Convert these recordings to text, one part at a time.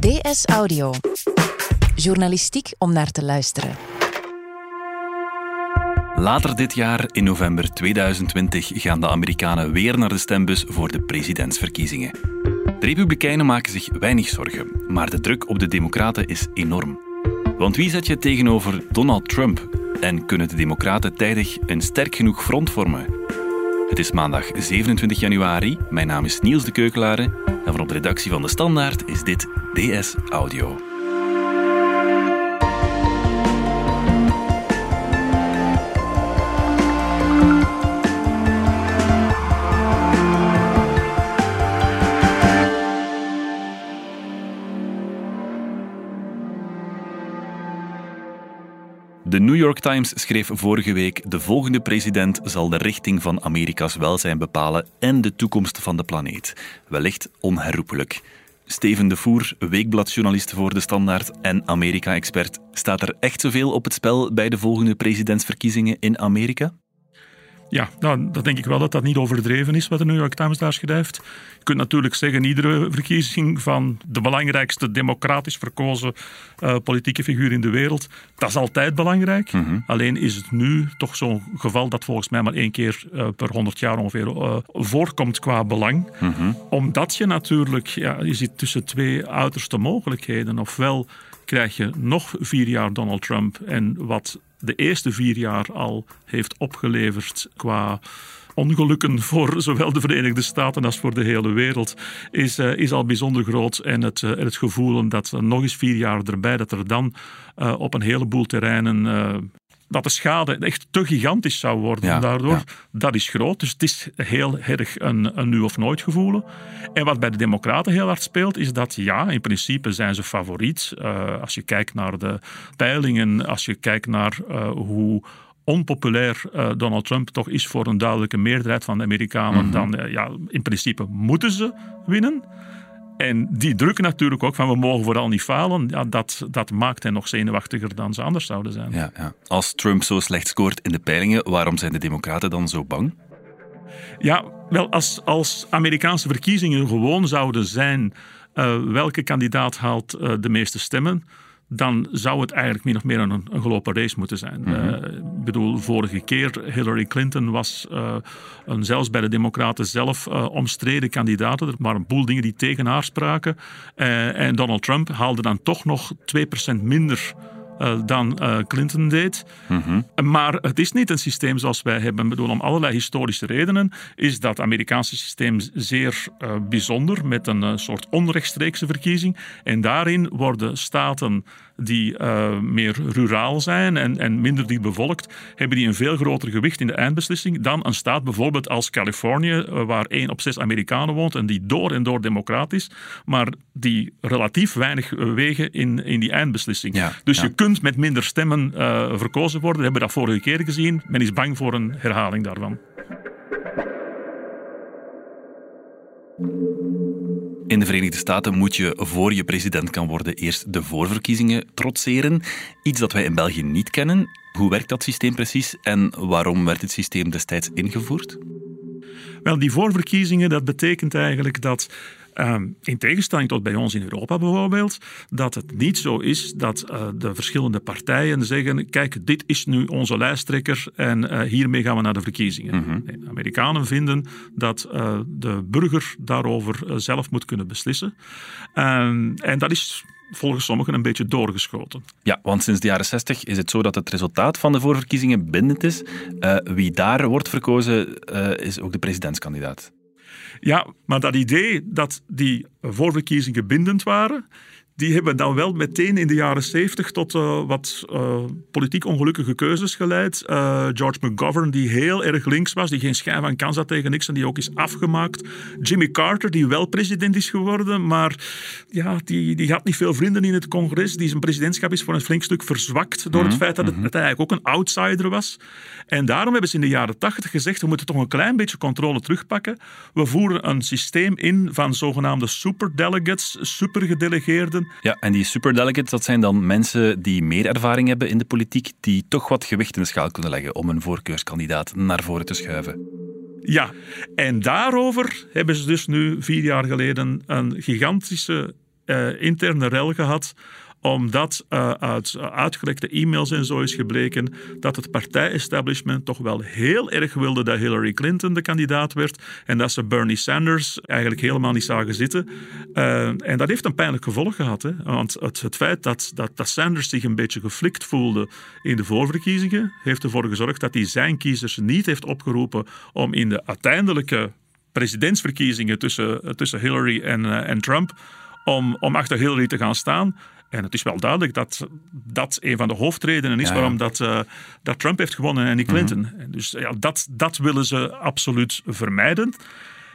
DS Audio. Journalistiek om naar te luisteren. Later dit jaar, in november 2020, gaan de Amerikanen weer naar de stembus voor de presidentsverkiezingen. De Republikeinen maken zich weinig zorgen, maar de druk op de Democraten is enorm. Want wie zet je tegenover Donald Trump? En kunnen de Democraten tijdig een sterk genoeg front vormen? Het is maandag 27 januari. Mijn naam is Niels de Keukelare en van op de redactie van De Standaard is dit DS Audio. De New York Times schreef vorige week: De volgende president zal de richting van Amerika's welzijn bepalen en de toekomst van de planeet. Wellicht onherroepelijk. Steven de Voer, weekbladjournalist voor De Standaard en Amerika-expert. Staat er echt zoveel op het spel bij de volgende presidentsverkiezingen in Amerika? Ja, nou, dat denk ik wel dat dat niet overdreven is wat de New York Times daar schrijft. Je kunt natuurlijk zeggen, iedere verkiezing van de belangrijkste democratisch verkozen uh, politieke figuur in de wereld, dat is altijd belangrijk. Alleen is het nu toch zo'n geval dat volgens mij maar één keer uh, per honderd jaar ongeveer uh, voorkomt qua belang. Omdat je natuurlijk, ja, je zit tussen twee uiterste mogelijkheden. Ofwel krijg je nog vier jaar Donald Trump en wat de eerste vier jaar al heeft opgeleverd qua ongelukken voor zowel de Verenigde Staten als voor de hele wereld is, uh, is al bijzonder groot. En het, uh, het gevoel dat uh, nog eens vier jaar erbij, dat er dan op een heleboel terreinen dat de schade echt te gigantisch zou worden ja, daardoor, ja. dat is groot. Dus het is heel erg een, een nu of nooit gevoel. En wat bij de Democraten heel hard speelt, is dat ja, in principe zijn ze favoriet. Uh, als je kijkt naar de peilingen, als je kijkt naar uh, hoe onpopulair uh, Donald Trump toch is voor een duidelijke meerderheid van de Amerikanen, mm -hmm. dan ja, in principe moeten ze winnen. En die druk natuurlijk ook van we mogen vooral niet falen, ja, dat, dat maakt hen nog zenuwachtiger dan ze anders zouden zijn. Ja, ja. Als Trump zo slecht scoort in de peilingen, waarom zijn de Democraten dan zo bang? Ja, wel, als, als Amerikaanse verkiezingen gewoon zouden zijn uh, welke kandidaat haalt uh, de meeste stemmen, dan zou het eigenlijk min of meer een, een gelopen race moeten zijn. Mm -hmm. uh, ik bedoel, vorige keer Hillary Clinton was uh, een, zelfs bij de Democraten zelf uh, omstreden kandidaat. Er waren een boel dingen die tegen haar spraken. en Donald Trump haalde dan toch nog 2% minder uh, dan uh, Clinton deed. Mm -hmm. Maar het is niet een systeem zoals wij hebben. Ik bedoel, om allerlei historische redenen is dat Amerikaanse systeem zeer uh, bijzonder, met een soort onrechtstreekse verkiezing. En daarin worden staten die uh, meer ruraal zijn en, en minder dicht bevolkt, hebben die een veel groter gewicht in de eindbeslissing dan een staat bijvoorbeeld als Californië, uh, waar 1 op 6 Amerikanen woont en die door en door democratisch, maar die relatief weinig wegen in, in die eindbeslissing. Ja, dus ja. je kunt met minder stemmen uh, verkozen worden. We hebben dat vorige keer gezien. Men is bang voor een herhaling daarvan. In de Verenigde Staten moet je voor je president kan worden eerst de voorverkiezingen trotseren. Iets dat wij in België niet kennen. Hoe werkt dat systeem precies en waarom werd het systeem destijds ingevoerd? Wel, die voorverkiezingen, dat betekent eigenlijk dat Um, in tegenstelling tot bij ons in Europa bijvoorbeeld, dat het niet zo is dat uh, de verschillende partijen zeggen: kijk, dit is nu onze lijsttrekker en uh, hiermee gaan we naar de verkiezingen. Mm -hmm. De Amerikanen vinden dat uh, de burger daarover zelf moet kunnen beslissen. Um, en dat is volgens sommigen een beetje doorgeschoten. Ja, want sinds de jaren 60 is het zo dat het resultaat van de voorverkiezingen bindend is. Uh, wie daar wordt verkozen, uh, is ook de presidentskandidaat. Ja, maar dat idee dat die voorverkiezingen bindend waren, die hebben dan wel meteen in de jaren 70 tot uh, wat uh, politiek ongelukkige keuzes geleid. Uh, George McGovern, die heel erg links was, die geen schijn van kans had tegen niks en die ook is afgemaakt. Jimmy Carter, die wel president is geworden, maar ja, die, die had niet veel vrienden in het congres. Die zijn presidentschap is voor een flink stuk verzwakt door mm -hmm. het feit dat het, het eigenlijk ook een outsider was. En daarom hebben ze in de jaren 80 gezegd, we moeten toch een klein beetje controle terugpakken. We voeren een systeem in van zogenaamde superdelegates, supergedelegeerden. Ja, en die superdelegates, dat zijn dan mensen die meer ervaring hebben in de politiek, die toch wat gewicht in de schaal kunnen leggen om een voorkeurskandidaat naar voren te schuiven. Ja, en daarover hebben ze dus nu vier jaar geleden een gigantische interne rel gehad omdat uh, uit uitgelekte e-mails en zo is gebleken dat het partij-establishment toch wel heel erg wilde dat Hillary Clinton de kandidaat werd en dat ze Bernie Sanders eigenlijk helemaal niet zagen zitten. Uh, en dat heeft een pijnlijk gevolg gehad. Hè? Want het, feit dat, dat, dat, Sanders zich een beetje geflikt voelde in de voorverkiezingen, heeft ervoor gezorgd dat hij zijn kiezers niet heeft opgeroepen om in de uiteindelijke presidentsverkiezingen tussen, tussen Hillary en, uh, en Trump om, om achter Hillary te gaan staan. En het is wel duidelijk dat dat een van de hoofdredenen is waarom dat, uh, dat Trump heeft gewonnen en niet mhm. Clinton. Dus ja, dat, dat willen ze absoluut vermijden.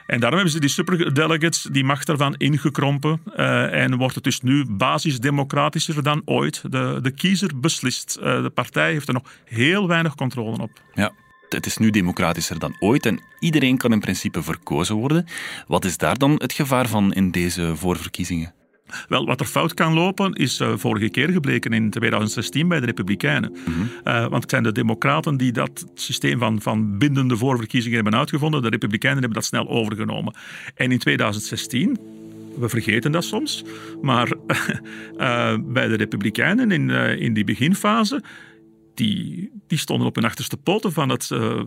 En daarom hebben ze die superdelegates, die macht ervan ingekrompen. Uh, en wordt het dus nu basisdemocratischer dan ooit. De, de kiezer beslist. Uh, de partij heeft er nog heel weinig controle op. Ja. Het is nu democratischer dan ooit en iedereen kan in principe verkozen worden. Wat is daar dan het gevaar van in deze voorverkiezingen? Wel, wat er fout kan lopen is uh, vorige keer gebleken in 2016 bij de Republikeinen. Mhm. uh, want het zijn de Democraten die dat systeem van, van bindende voorverkiezingen hebben uitgevonden. De Republikeinen hebben dat snel overgenomen. En in 2016 we vergeten dat soms. Maar uh, bij de Republikeinen in, uh, in die beginfase, die, die stonden op hun achterste poten van het uh,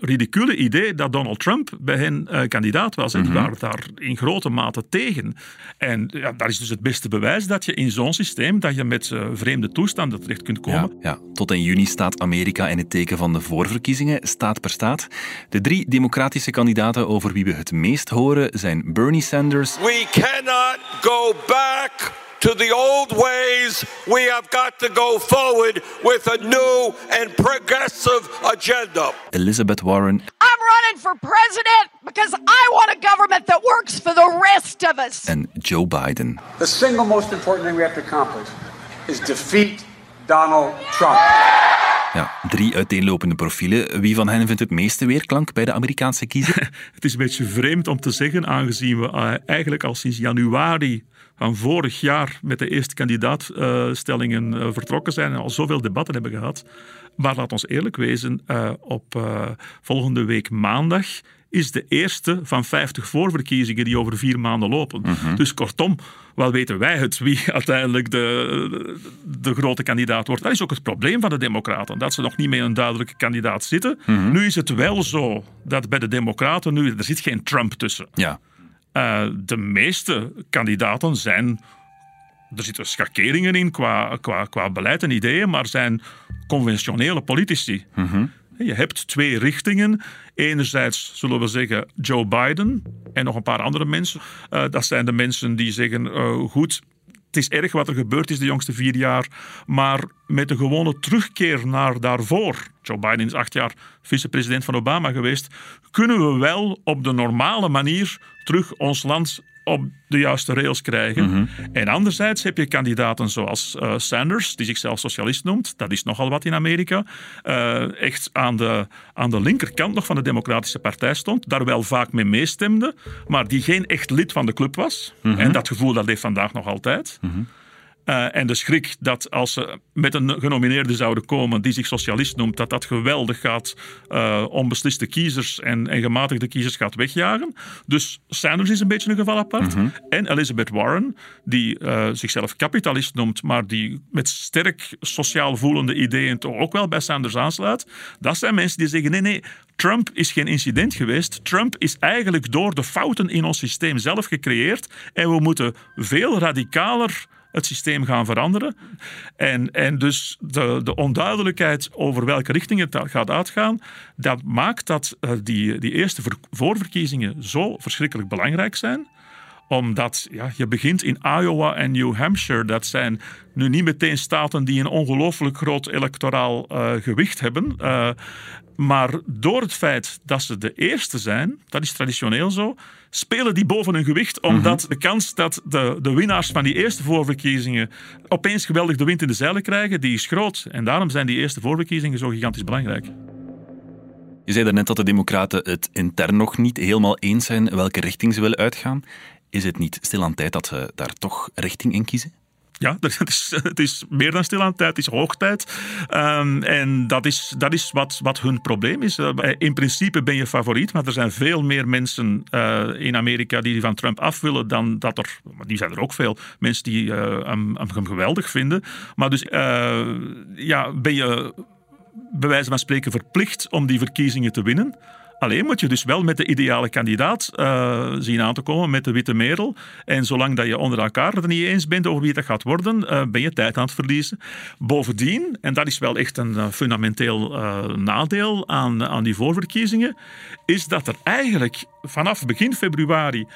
ridicule idee dat Donald Trump bij hen uh, kandidaat was. En die mhm. waren daar in grote mate tegen. En ja, dat is dus het beste bewijs dat je in zo'n systeem dat je met uh, vreemde toestanden terecht kunt komen. Ja, ja, tot in juni staat Amerika in het teken van de voorverkiezingen, staat per staat. De drie democratische kandidaten over wie we het meest horen zijn Bernie Sanders. We cannot go back to the old ways. We have got to go forward with a new and progressive agenda. Elizabeth Warren. I'm running for president because I want a government that works for the rest of us. En Joe Biden. The single most important thing we have to accomplish is defeat Donald Trump. Ja, drie uiteenlopende profielen. Wie van hen vindt het meeste weerklank bij de Amerikaanse kiezer? het is een beetje vreemd om te zeggen, aangezien we uh, eigenlijk al sinds januari van vorig jaar met de eerste kandidaatstellingen uh, vertrokken zijn en al zoveel debatten hebben gehad. Maar laat ons eerlijk wezen, uh, op uh, volgende week maandag is de eerste van 50 voorverkiezingen die over vier maanden lopen. Mm-hmm. Dus kortom, wel weten wij het wie uiteindelijk de, de, grote kandidaat wordt. Dat is ook het probleem van de Democraten, dat ze nog niet met een duidelijke kandidaat zitten. Mm-hmm. Nu is het wel zo dat bij de Democraten nu, er zit geen Trump tussen. Ja. Uh, de meeste kandidaten zijn. Er zitten schakeringen in qua, qua, qua beleid en ideeën, maar zijn conventionele politici. Mm-hmm. Je hebt twee richtingen. Enerzijds zullen we zeggen Joe Biden en nog een paar andere mensen. Uh, dat zijn de mensen die zeggen: uh, goed, het is erg wat er gebeurd is de jongste vier jaar, maar met een gewone terugkeer naar daarvoor, Joe Biden is acht jaar vicepresident van Obama geweest, kunnen we wel op de normale manier terug ons land op de juiste rails krijgen. Mhm. En anderzijds heb je kandidaten zoals uh, Sanders, die zichzelf socialist noemt. Dat is nogal wat in Amerika. Uh, echt aan de, aan de linkerkant nog van de Democratische Partij stond. Daar wel vaak mee meestemde, maar die geen echt lid van de club was. Mhm. En dat gevoel dat heeft vandaag nog altijd. Mhm. Uh, en de schrik dat als ze met een genomineerde zouden komen die zich socialist noemt, dat dat geweldig gaat uh, onbesliste kiezers en, en, gematigde kiezers gaat wegjagen. Dus Sanders is een beetje een geval apart. Mm -hmm. En Elizabeth Warren, die uh, zichzelf kapitalist noemt, maar die met sterk sociaal voelende ideeën toch ook wel bij Sanders aansluit. Dat zijn mensen die zeggen: nee, nee, Trump is geen incident geweest. Trump is eigenlijk door de fouten in ons systeem zelf gecreëerd. En we moeten veel radicaler het systeem gaan veranderen. En, en dus de, de onduidelijkheid over welke richting het gaat uitgaan, dat maakt dat uh, die, die eerste voorverkiezingen zo verschrikkelijk belangrijk zijn omdat ja, je begint in Iowa en New Hampshire. Dat zijn nu niet meteen staten die een ongelooflijk groot electoraal uh, gewicht hebben. Uh, maar door het feit dat ze de eerste zijn, dat is traditioneel zo, spelen die boven hun gewicht. Omdat mm -hmm. de kans dat de, de winnaars van die eerste voorverkiezingen opeens geweldig de wind in de zeilen krijgen, die is groot. En daarom zijn die eerste voorverkiezingen zo gigantisch belangrijk. Je zei daarnet dat de Democraten het intern nog niet helemaal eens zijn welke richting ze willen uitgaan. Is het niet stil aan tijd dat ze daar toch richting in kiezen? Ja, het is, het is meer dan stil aan tijd, het is hoogtijd. Um, en dat is, dat is wat, wat hun probleem is. Uh, in principe ben je favoriet, maar er zijn veel meer mensen uh, in Amerika die van Trump af willen dan dat er. Die zijn er ook veel mensen die uh, hem, hem, geweldig vinden. Maar dus ja, ben je bij wijze van spreken verplicht om die verkiezingen te winnen. Alleen moet je dus wel met de ideale kandidaat uh, zien aan te komen, met de witte merel. En zolang dat je onder elkaar er niet eens bent over wie dat gaat worden, uh, ben je tijd aan het verliezen. Bovendien, en dat is wel echt een uh, fundamenteel nadeel aan, aan die voorverkiezingen, is dat er eigenlijk vanaf begin februari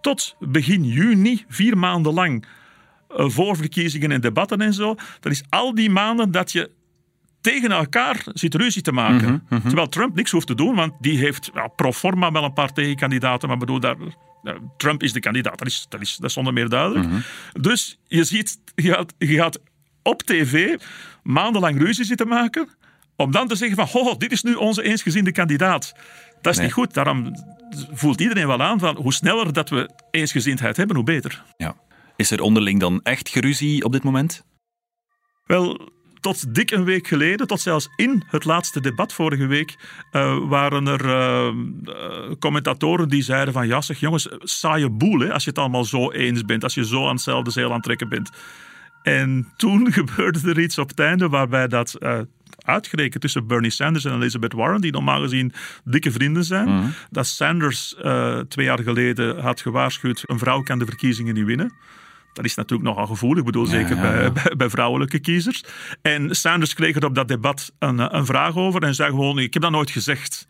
tot begin juni, vier maanden lang, voorverkiezingen en debatten en zo, dat is al die maanden dat je tegen elkaar zit ruzie te maken. Mhm, mhm. Terwijl Trump niks hoeft te doen, want die heeft ja, pro forma wel een paar tegenkandidaten, maar bedoel, daar, Trump is de kandidaat, dat is, dat is, dat is zonder meer duidelijk. Mhm. Dus je ziet, je gaat, je gaat op tv maandenlang ruzie zitten maken, om dan te zeggen van, oh, dit is nu onze eensgezinde kandidaat. Dat is niet goed. Daarom voelt iedereen wel aan van hoe sneller dat we eensgezindheid hebben, hoe beter. Ja. Is er onderling dan echt geruzie op dit moment? Wel, tot dik een week geleden, tot zelfs in het laatste debat vorige week, uh, waren er uh, commentatoren die zeiden van ja zeg jongens, saaie boel hè, als je het allemaal zo eens bent, als je zo aan hetzelfde zeel aan het trekken bent. En toen gebeurde er iets op het einde waarbij dat uh, uitgerekend tussen Bernie Sanders en Elizabeth Warren, die normaal gezien dikke vrienden zijn, mm -hmm. dat Sanders twee jaar geleden had gewaarschuwd, een vrouw kan de verkiezingen niet winnen. Dat is natuurlijk nogal gevoelig, ik bedoel zeker Bij, bij, vrouwelijke kiezers. En Sanders kreeg er op dat debat een, een vraag over en zei gewoon, ik heb dat nooit gezegd.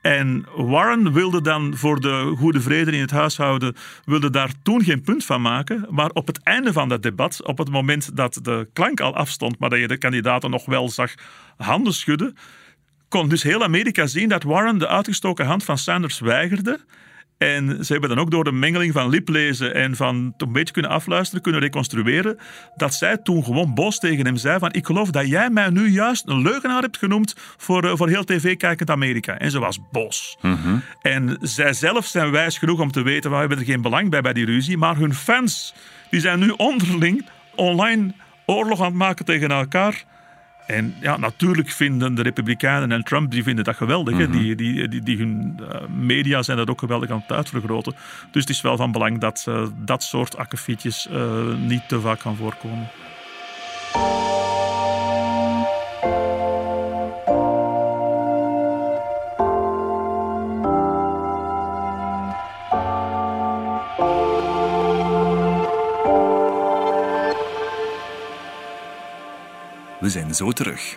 En Warren wilde dan voor de goede vrede in het huishouden, wilde daar toen geen punt van maken. Maar op het einde van dat debat, op het moment dat de klank al afstond, maar dat je de kandidaten nog wel zag handen schudden, kon dus heel Amerika zien dat Warren de uitgestoken hand van Sanders weigerde. En ze hebben dan ook door de mengeling van liplezen en van een beetje kunnen afluisteren, kunnen reconstrueren, dat zij toen gewoon boos tegen hem zei van ik geloof dat jij mij nu juist een leugenaar hebt genoemd voor, eh, voor heel tv-kijkend Amerika. En ze was boos. Mhm. En zij zelf zijn wijs genoeg om te weten, we hebben er geen belang bij bij die ruzie, maar hun fans, die zijn nu onderling online oorlog aan het maken tegen elkaar. En ja, natuurlijk vinden de Republikeinen en Trump die vinden dat geweldig. Mm die, die, die, die, hun uh, media zijn dat ook geweldig aan het uitvergroten. Dus het is wel van belang dat uh, dat soort akkefietjes uh, niet te vaak gaan voorkomen. Zijn zo terug.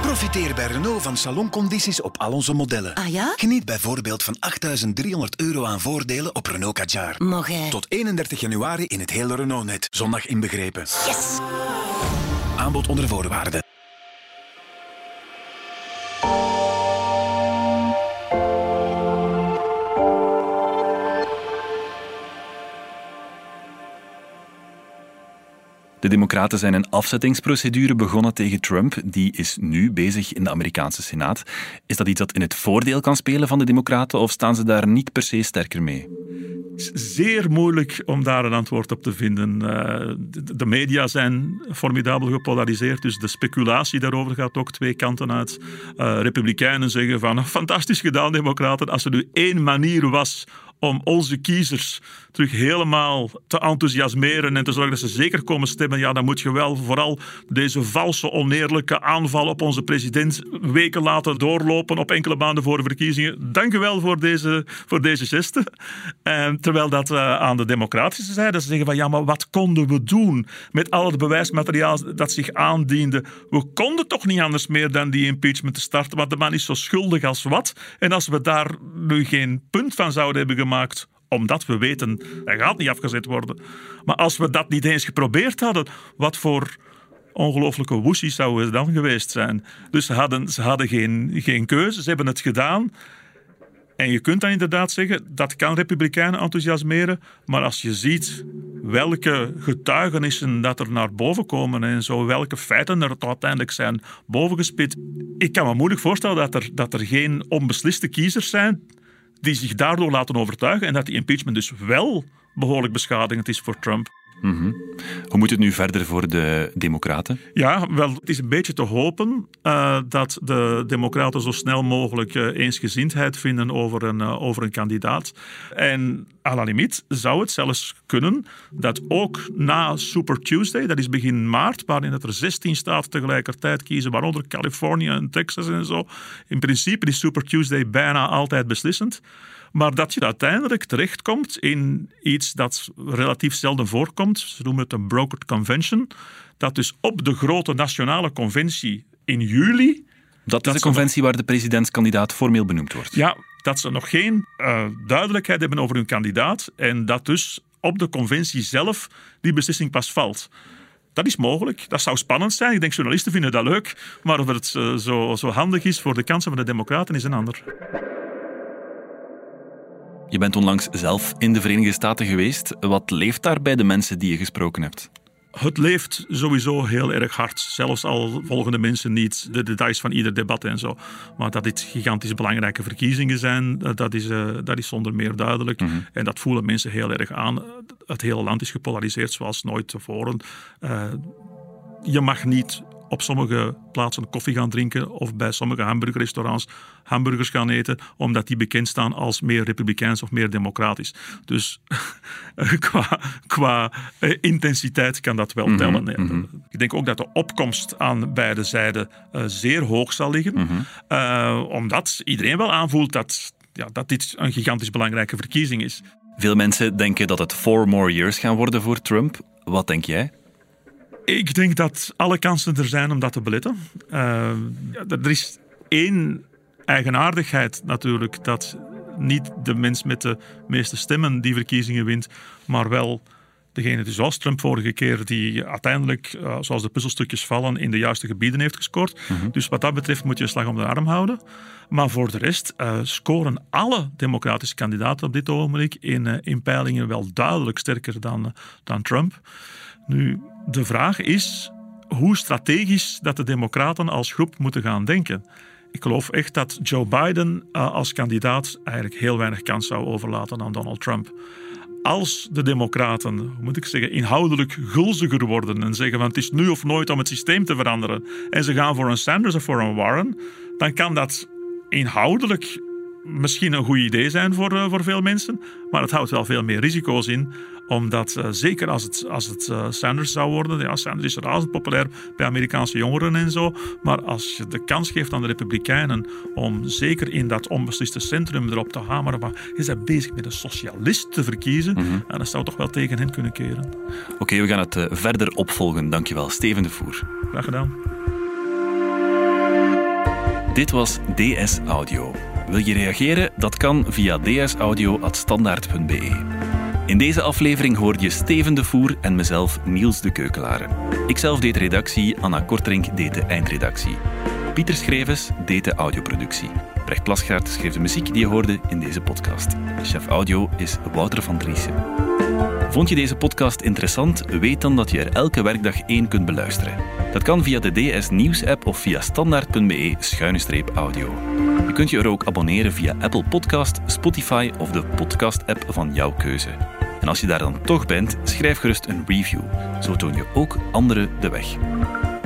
Profiteer bij Renault van saloncondities op al onze modellen. Ah ja? Geniet bijvoorbeeld van 8.300 euro aan voordelen op Renault Kadjar. Tot 31 januari in het hele Renault-net. Zondag inbegrepen. Yes! Aanbod onder voorwaarden. De Democraten zijn een afzettingsprocedure begonnen tegen Trump. Die is nu bezig in de Amerikaanse Senaat. Is dat iets dat in het voordeel kan spelen van de Democraten of staan ze daar niet per se sterker mee? Zeer moeilijk om daar een antwoord op te vinden. Eh, de media zijn formidabel gepolariseerd, dus de speculatie daarover gaat ook twee kanten uit. Uh, Republikeinen zeggen van fantastisch gedaan, Democraten. Als er nu één manier was om onze kiezers terug helemaal te enthousiasmeren en te zorgen dat ze zeker komen stemmen, ja, dan moet je wel vooral deze valse, oneerlijke aanval op onze president weken laten doorlopen op enkele maanden voor de verkiezingen. Dank u wel voor deze, voor deze geste. En terwijl dat uh, aan de democratische zijde, ze zeggen van ja, maar wat konden we doen met al het bewijsmateriaal dat zich aandiende? We konden toch niet anders meer dan die impeachment te starten, want de man is zo schuldig als wat. En als we daar nu geen punt van zouden hebben gemaakt omdat we weten, hij gaat niet afgezet worden. Maar als we dat niet eens geprobeerd hadden, wat voor ongelooflijke woesies zouden we dan geweest zijn? Dus ze hadden, ze hadden geen, geen keuze, ze hebben het gedaan. En je kunt dan inderdaad zeggen, dat kan republikeinen enthousiasmeren, maar als je ziet welke getuigenissen dat er naar boven komen en zo, welke feiten er uiteindelijk zijn bovengespit, ik kan me moeilijk voorstellen dat er, dat er geen onbesliste kiezers zijn die zich daardoor laten overtuigen en dat die impeachment dus wel behoorlijk beschadigend is voor Trump. Mhm. Hoe moet het nu verder voor de Democraten? Ja, wel, het is een beetje te hopen uh, dat de Democraten zo snel mogelijk uh, eensgezindheid vinden over een, uh, over een kandidaat. En à la limiet zou het zelfs kunnen dat ook na Super Tuesday, dat is begin maart, waarin er 16 staten tegelijkertijd kiezen, waaronder Californië en Texas en zo. In principe is Super Tuesday bijna altijd beslissend. Maar dat je uiteindelijk terechtkomt in iets dat relatief zelden voorkomt. Ze noemen het een brokered convention. Dat dus op de grote nationale conventie in juli. Dat is de conventie waar de presidentskandidaat formeel benoemd wordt. Ja, dat ze nog geen uh, duidelijkheid hebben over hun kandidaat. En dat dus op de conventie zelf die beslissing pas valt. Dat is mogelijk. Dat zou spannend zijn. Ik denk journalisten vinden dat leuk. Maar of het uh, zo, zo handig is voor de kansen van de Democraten is een ander. Je bent onlangs zelf in de Verenigde Staten geweest. Wat leeft daar bij de mensen die je gesproken hebt? Het leeft sowieso heel erg hard. Zelfs al volgen de mensen niet de details van ieder debat en zo. Maar dat dit gigantisch belangrijke verkiezingen zijn, eh, dat is, uh, dat is zonder meer duidelijk. Mm -hmm. En dat voelen mensen heel erg aan. Het hele land is gepolariseerd zoals nooit tevoren. Uh, je mag niet op sommige plaatsen koffie gaan drinken of bij sommige hamburgerrestaurants hamburgers gaan eten, omdat die bekend staan als meer republikeins of meer democratisch. Dus qua, qua intensiteit kan dat wel -hmm, tellen. Mm -hmm. Ik denk ook dat de opkomst aan beide zijden uh, zeer hoog zal liggen, mm -hmm. uh, omdat iedereen wel aanvoelt dat, ja, dat dit een gigantisch belangrijke verkiezing is. Veel mensen denken dat het four more years gaan worden voor Trump. Wat denk jij? Ik denk dat alle kansen er zijn om dat te beletten. Uh, er is één eigenaardigheid natuurlijk, dat niet de mens met de meeste stemmen die verkiezingen wint, maar wel degene die zoals Trump vorige keer, die uiteindelijk, uh, zoals de puzzelstukjes vallen, in de juiste gebieden heeft gescoord. Mm -hmm. Dus wat dat betreft moet je een slag om de arm houden. Maar voor de rest uh, scoren alle democratische kandidaten op dit ogenblik in, uh, in peilingen wel duidelijk sterker dan, dan Trump. Nu, de vraag is hoe strategisch dat de Democraten als groep moeten gaan denken. Ik geloof echt dat Joe Biden uh, als kandidaat eigenlijk heel weinig kans zou overlaten aan Donald Trump. Als de Democraten, moet ik zeggen, inhoudelijk gulziger worden en zeggen van het is nu of nooit om het systeem te veranderen en ze gaan voor een Sanders of voor een Warren, dan kan dat inhoudelijk misschien een goed idee zijn voor, uh, voor veel mensen, maar het houdt wel veel meer risico's in omdat uh, zeker als het, als het uh, Sanders zou worden, ja, Sanders is razend populair bij Amerikaanse jongeren en zo, maar als je de kans geeft aan de Republikeinen om zeker in dat onbesliste centrum erop te hameren, maar je bent bezig met een socialist te verkiezen, mm -hmm. en dat zou toch wel tegen hen kunnen keren. Oké, okay, we gaan het verder opvolgen. Dankjewel, Steven de Voer. Graag gedaan. Dit was DS Audio. Wil je reageren? Dat kan via dsaudio.standaard.be. In deze aflevering hoorde je Steven de Voer en mezelf Niels de Keukelaren. Ikzelf deed de redactie, Anna Kortrink deed de eindredactie. Pieter Schrevens deed de audioproductie. Brecht Plasgaard schreef de muziek die je hoorde in deze podcast. Chef audio is Wouter van Driessen. Vond je deze podcast interessant? Weet dan dat je er elke werkdag één kunt beluisteren. Dat kan via de DS Nieuws app of via standaard.be-audio. Je kunt je er ook abonneren via Apple Podcast, Spotify of de podcast-app van jouw keuze. En als je daar dan toch bent, schrijf gerust een review. Zo toon je ook anderen de weg.